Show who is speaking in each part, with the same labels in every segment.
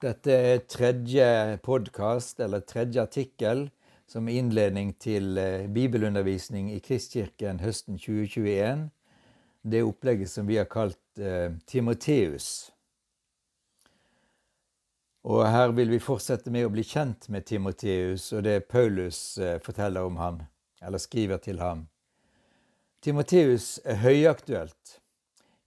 Speaker 1: Dette er tredje podkast, eller tredje artikkel, som innledning til eh, bibelundervisning i Kristkirken høsten 2021. Det opplegget som vi har kalt eh, Timoteus. Og her vil vi fortsette med å bli kjent med Timoteus og det Paulus eh, forteller om ham, eller skriver til ham. Timoteus er høyaktuelt.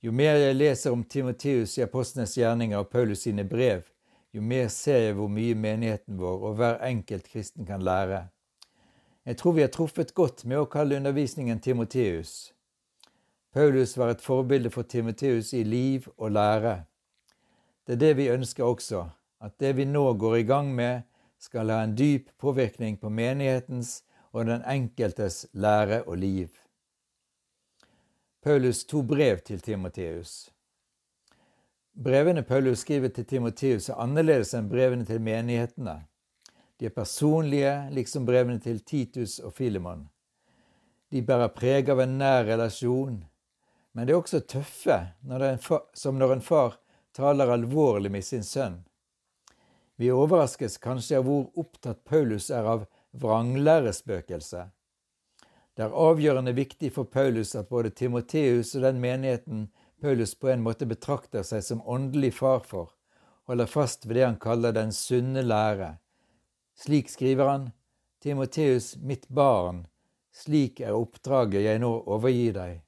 Speaker 1: Jo mer jeg leser om Timoteus i apostlenes gjerninger og Paulus sine brev, jo mer ser jeg hvor mye menigheten vår og hver enkelt kristen kan lære. Jeg tror vi har truffet godt med å kalle undervisningen Timoteus. Paulus var et forbilde for Timoteus i liv og lære. Det er det vi ønsker også, at det vi nå går i gang med, skal ha en dyp påvirkning på menighetens og den enkeltes lære og liv. Paulus to brev til Timoteus. Brevene Paulus skriver til Timoteus, er annerledes enn brevene til menighetene. De er personlige, liksom brevene til Titus og Filemon. De bærer preg av en nær relasjon, men de er også tøffe, når far, som når en far taler alvorlig med sin sønn. Vi overraskes kanskje av hvor opptatt Paulus er av vranglærespøkelset. Det er avgjørende viktig for Paulus at både Timoteus og den menigheten Paulus på en måte betrakter seg som åndelig far for, holder fast ved det han kaller den sunne lære. Slik skriver han, Timoteus, mitt barn, slik er oppdraget jeg nå overgir deg.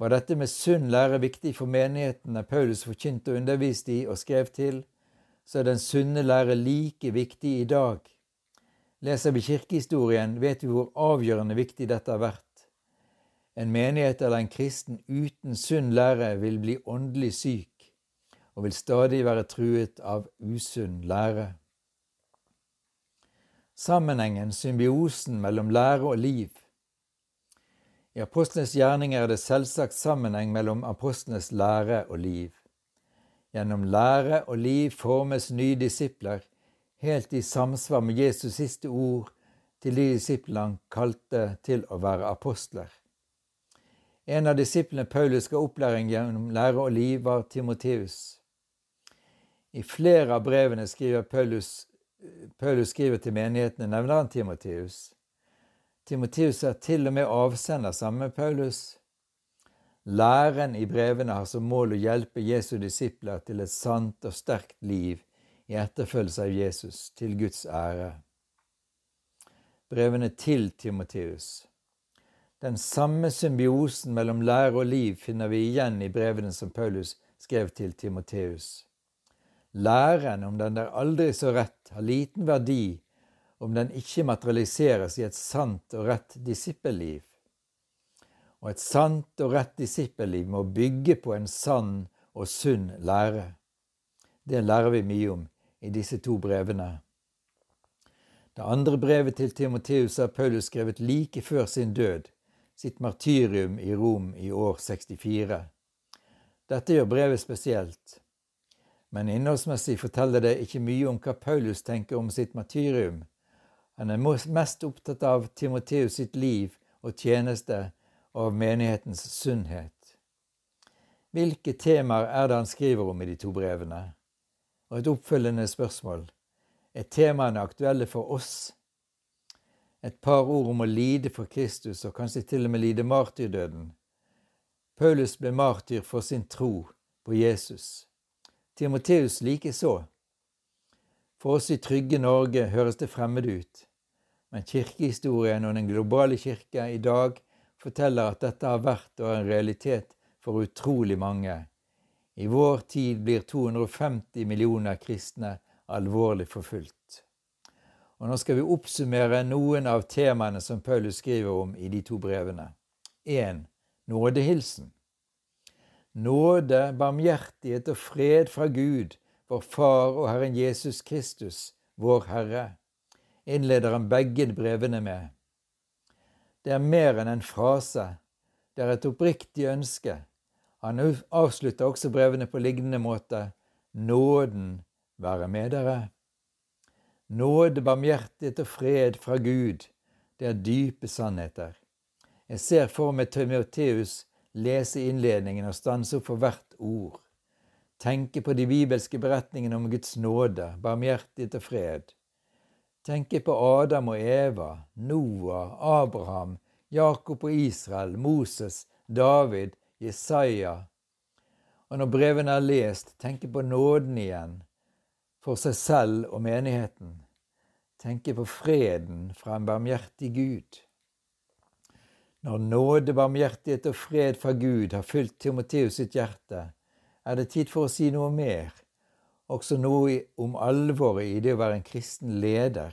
Speaker 1: Var dette med sunn lære viktig for menighetene Paulus forkynte og underviste i og skrev til, så er den sunne lære like viktig i dag. Leser vi kirkehistorien, vet vi hvor avgjørende viktig dette har vært. En menighet eller en kristen uten sunn lære vil bli åndelig syk og vil stadig være truet av usunn lære. Sammenhengen, symbiosen mellom lære og liv. I apostlenes gjerninger er det selvsagt sammenheng mellom apostlenes lære og liv. Gjennom lære og liv formes nye disipler, helt i samsvar med Jesus' siste ord til de disiplene han kalte til å være apostler. En av disiplene Paulus ga opplæring gjennom lære og liv, var Timoteus. I flere av brevene skriver Paulus, Paulus skriver til menighetene, nevner han Timoteus. Timoteus er til og med avsender sammen med Paulus. Læren i brevene har som mål å hjelpe Jesu disipler til et sant og sterkt liv i etterfølgelse av Jesus, til Guds ære. Brevene til Timoteus. Den samme symbiosen mellom lære og liv finner vi igjen i brevene som Paulus skrev til Timoteus. Læren, om den er aldri så rett, har liten verdi om den ikke materialiseres i et sant og rett disippelliv. Og et sant og rett disippelliv må bygge på en sann og sunn lære. Det lærer vi mye om i disse to brevene. Det andre brevet til Timoteus har Paulus skrevet like før sin død, sitt martyrium i Rom i år 64. Dette gjør brevet spesielt, men innholdsmessig forteller det ikke mye om hva Paulus tenker om sitt martyrium. Han er mest opptatt av Timoteus sitt liv og tjeneste og av menighetens sunnhet. Hvilke temaer er det han skriver om i de to brevene? Og et oppfølgende spørsmål. Er temaene aktuelle for oss et par ord om å lide for Kristus, og kanskje til og med lide martyrdøden. Paulus ble martyr for sin tro på Jesus. Timoteus likeså. For oss i trygge Norge høres det fremmed ut, men kirkehistorien og den globale kirke i dag forteller at dette har vært og er en realitet for utrolig mange. I vår tid blir 250 millioner kristne alvorlig forfulgt. Og Nå skal vi oppsummere noen av temaene som Paulus skriver om i de to brevene. 1. Nådehilsen. Nåde, barmhjertighet og fred fra Gud, vår Far og Herren Jesus Kristus, vår Herre, innleder han begge brevene med. Det er mer enn en frase, det er et oppriktig ønske. Han avslutter også brevene på lignende måte. Nåden være med dere. Nåde, barmhjertighet og fred fra Gud, det er dype sannheter. Jeg ser for meg Timoteus lese innledningen og stanse opp for hvert ord. tenke på de bibelske beretningene om Guds nåde, barmhjertighet og fred. Tenke på Adam og Eva, Noah, Abraham, Jakob og Israel, Moses, David, Jesaja. Og når brevene er lest, tenke på nåden igjen, for seg selv og menigheten. Tenke på freden fra en barmhjertig Gud. Når nåde, barmhjertighet og fred fra Gud har fylt Timoteus sitt hjerte, er det tid for å si noe mer, også noe om alvoret i det å være en kristen leder.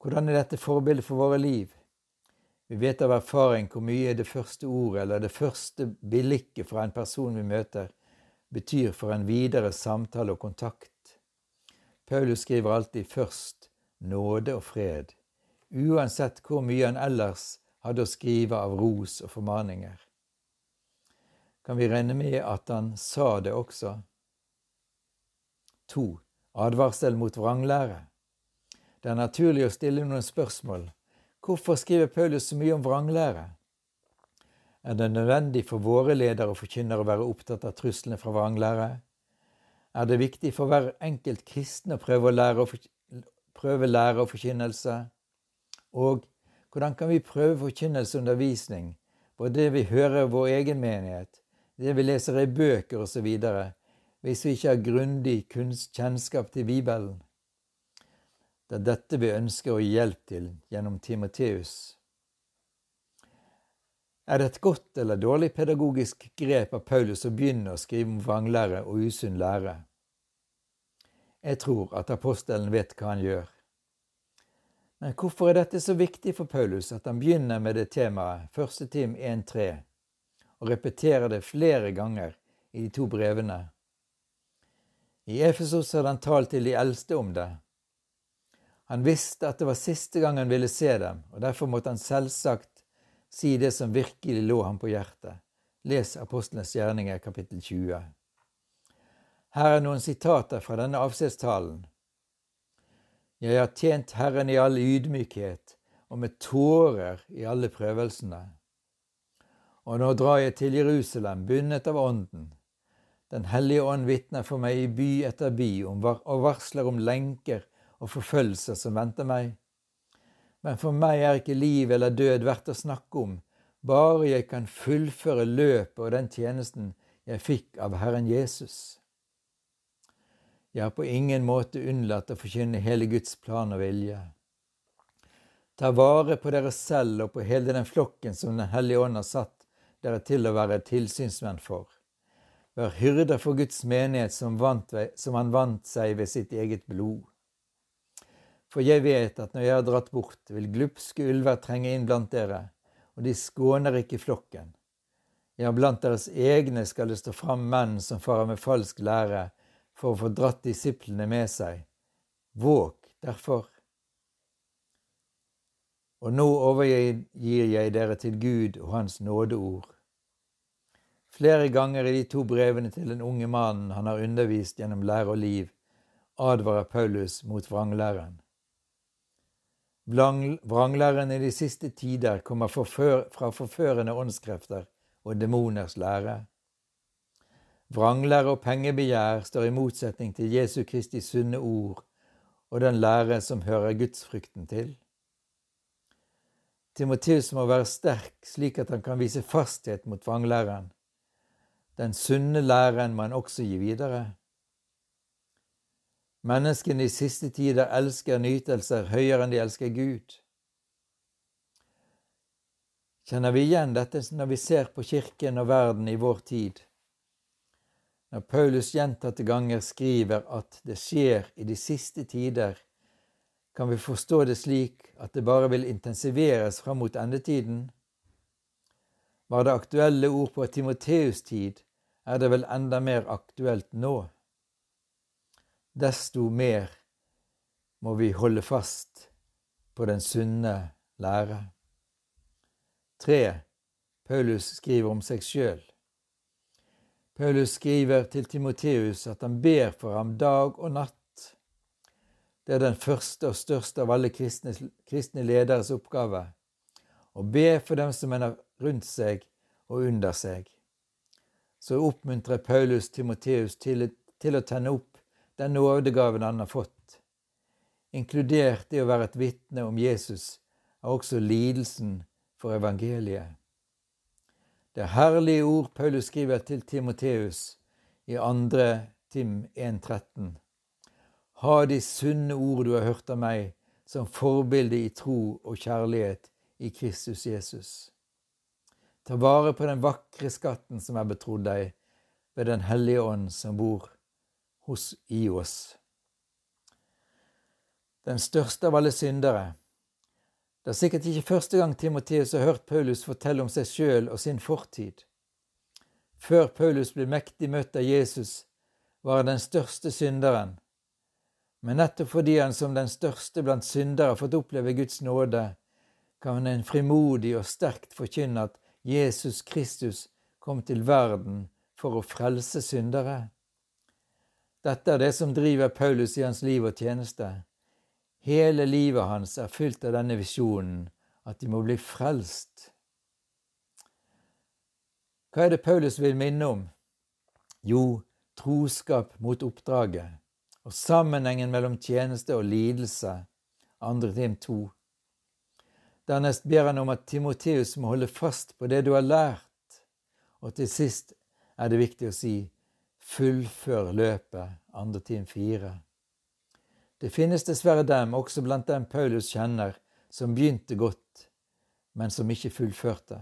Speaker 1: Hvordan er dette forbildet for våre liv? Vi vet av erfaring hvor mye det første ordet eller det første blikket fra en person vi møter, betyr for en videre samtale og kontakt. Paulus skriver alltid først nåde og fred, uansett hvor mye han ellers hadde å skrive av ros og formaninger kan vi regne med at han sa det også. To. Advarsel mot vranglære. Det er naturlig å stille noen spørsmål. Hvorfor skriver Paulus så mye om vranglære? Er det nødvendig for våre ledere og forkynnere å være opptatt av truslene fra vranglære? Er det viktig for hver enkelt kristen å prøve, å lære, og forkynnelse? Og hvordan kan vi prøve forkynnelse og undervisning, både det vi hører i vår egen menighet, det vi leser i bøker osv., hvis vi ikke har grundig kjennskap til Bibelen. Det er dette vi ønsker å gi hjelp til gjennom Timoteus. Er det et godt eller dårlig pedagogisk grep av Paulus å begynne å skrive om vranglære og usunn lære? Jeg tror at apostelen vet hva han gjør. Men hvorfor er dette så viktig for Paulus at han begynner med det temaet, 1. Tim 1.3? og repeterer det flere ganger i de to brevene. I Efesos hadde han talt til de eldste om det. Han visste at det var siste gang han ville se dem, og derfor måtte han selvsagt si det som virkelig lå ham på hjertet. Les Apostlenes gjerninger, kapittel 20. Her er noen sitater fra denne avskjedstalen. Jeg har tjent Herren i all ydmykhet og med tårer i alle prøvelsene. Og nå drar jeg til Jerusalem, bundet av Ånden. Den hellige ånd vitner for meg i by etter by og varsler om lenker og forfølgelser som venter meg. Men for meg er ikke liv eller død verdt å snakke om, bare jeg kan fullføre løpet og den tjenesten jeg fikk av Herren Jesus. Jeg har på ingen måte unnlatt å forkynne hele Guds plan og vilje. Ta vare på dere selv og på hele den flokken som Den hellige ånd har satt dere til å være tilsynsmenn for. Vær hyrder for Guds menighet som, vant, som han vant seg ved sitt eget blod. For jeg vet at når jeg har dratt bort, vil glupske ulver trenge inn blant dere, og de skåner ikke flokken. Ja, blant deres egne skal det stå fram menn som farer med falsk lære for å få dratt disiplene med seg. Våg derfor. Og nå overgir jeg dere til Gud og Hans nådeord. Flere ganger i de to brevene til den unge mannen han har undervist gjennom lære og liv, advarer Paulus mot vranglæren. Vranglæren i de siste tider kommer fra forførende åndskrefter og demoners lære. Vranglære og pengebegjær står i motsetning til Jesu Kristi sunne ord og den lære som hører gudsfrykten til. Timoteus må være sterk slik at han kan vise fasthet mot vranglæren. Den sunne læren må han også gi videre. Menneskene i siste tider elsker nytelser høyere enn de elsker Gud. Kjenner vi igjen dette når vi ser på kirken og verden i vår tid? Når Paulus gjentatte ganger skriver at det skjer i de siste tider, kan vi forstå det slik at det bare vil intensiveres fram mot endetiden? Var det aktuelle ord på Timoteus' tid, er det vel enda mer aktuelt nå. Desto mer må vi holde fast på den sunne lære. Tre. Paulus skriver om seg sjøl. Paulus skriver til Timoteus at han ber for ham dag og natt. Det er den første og største av alle kristne, kristne lederes oppgave å be for dem som er rundt seg og under seg. så oppmuntrer Paulus Timoteus til, til å tenne opp den nådegaven han har fått. Inkludert det å være et vitne om Jesus er også lidelsen for evangeliet. Det herlige ord Paulus skriver til Timoteus i 2. Tim 1,13. Ha de sunne ord du har hørt av meg, som forbilde i tro og kjærlighet i Kristus Jesus. Ta vare på den vakre skatten som er betrodd deg ved Den hellige ånd som bor hos IOS. Den største av alle syndere. Det er sikkert ikke første gang Timoteus har hørt Paulus fortelle om seg sjøl og sin fortid. Før Paulus ble mektig møtt av Jesus, var han den største synderen. Men nettopp fordi han som den største blant syndere har fått oppleve Guds nåde, kan en frimodig og sterkt forkynne at Jesus Kristus kom til verden for å frelse syndere. Dette er det som driver Paulus i hans liv og tjeneste. Hele livet hans er fylt av denne visjonen, at de må bli frelst. Hva er det Paulus vil minne om? Jo, troskap mot oppdraget og sammenhengen mellom tjeneste og lidelse, andre Tim 2. Dernest ber han om at Timoteus må holde fast på det du har lært. Og til sist er det viktig å si fullfør løpet, andre Tim 4. Det finnes dessverre dem, også blant dem Paulus kjenner, som begynte godt, men som ikke fullførte.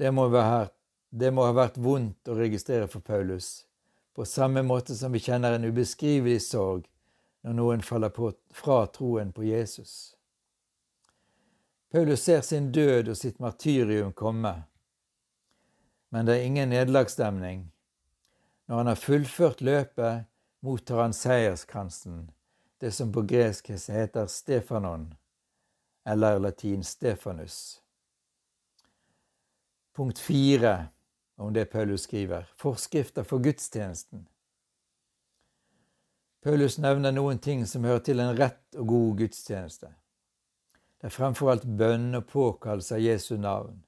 Speaker 1: Det må, være, det må ha vært vondt å registrere for Paulus, på samme måte som vi kjenner en ubeskrivelig sorg når noen faller på, fra troen på Jesus. Paulus ser sin død og sitt martyrium komme. Men det er ingen nederlagsstemning. Når han har fullført løpet, mottar han seierskransen, det som på gresk heter Stefanon, eller latin Stefanus. Punkt fire om det Paulus skriver, forskrifter for gudstjenesten. Paulus nevner noen ting som hører til en rett og god gudstjeneste. Det er fremfor alt bønn og påkallelse av Jesu navn.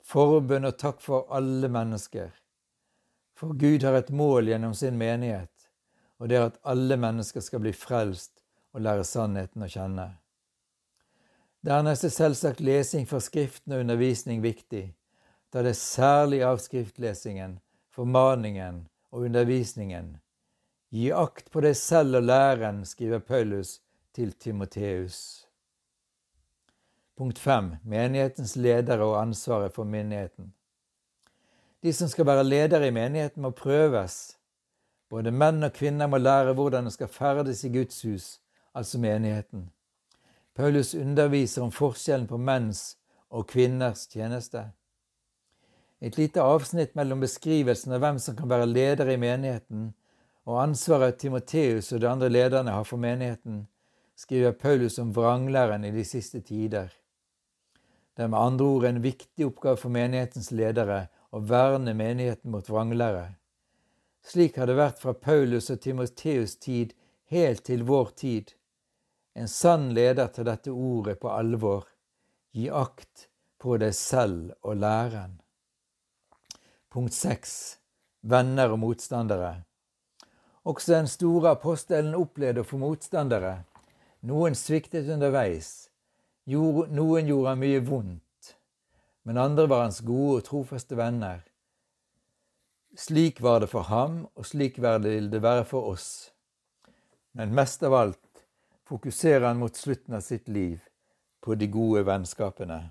Speaker 1: Forbønn og takk for alle mennesker. For Gud har et mål gjennom sin menighet, og det er at alle mennesker skal bli frelst og lære sannheten å kjenne. Dernest er selvsagt lesing fra Skriften og undervisning viktig, da det er særlig av skriftlesingen, formaningen og undervisningen. Gi akt på deg selv og læren, skriver Paulus til Timoteus. Punkt 5. Menighetens ledere og ansvaret for menigheten. De som skal være ledere i menigheten, må prøves. Både menn og kvinner må lære hvordan det skal ferdes i Guds hus, altså menigheten. Paulus underviser om forskjellen på menns og kvinners tjeneste. Et lite avsnitt mellom beskrivelsen av hvem som kan være leder i menigheten, og ansvaret Timoteus og de andre lederne har for menigheten, skriver Paulus om vranglæren i de siste tider. Det er med andre ord en viktig oppgave for menighetens ledere å verne menigheten mot vranglære. Slik har det vært fra Paulus og Timoteus' tid helt til vår tid. En sann leder tar dette ordet på alvor. Gi akt på deg selv og læren. Punkt 6. Venner og motstandere. Også den store apostelen opplevde å få motstandere. Noen sviktet underveis. Noen gjorde mye vondt, men andre var hans gode og trofaste venner. Slik var det for ham, og slik vil det være for oss. Men mest av alt fokuserer han mot slutten av sitt liv på de gode vennskapene.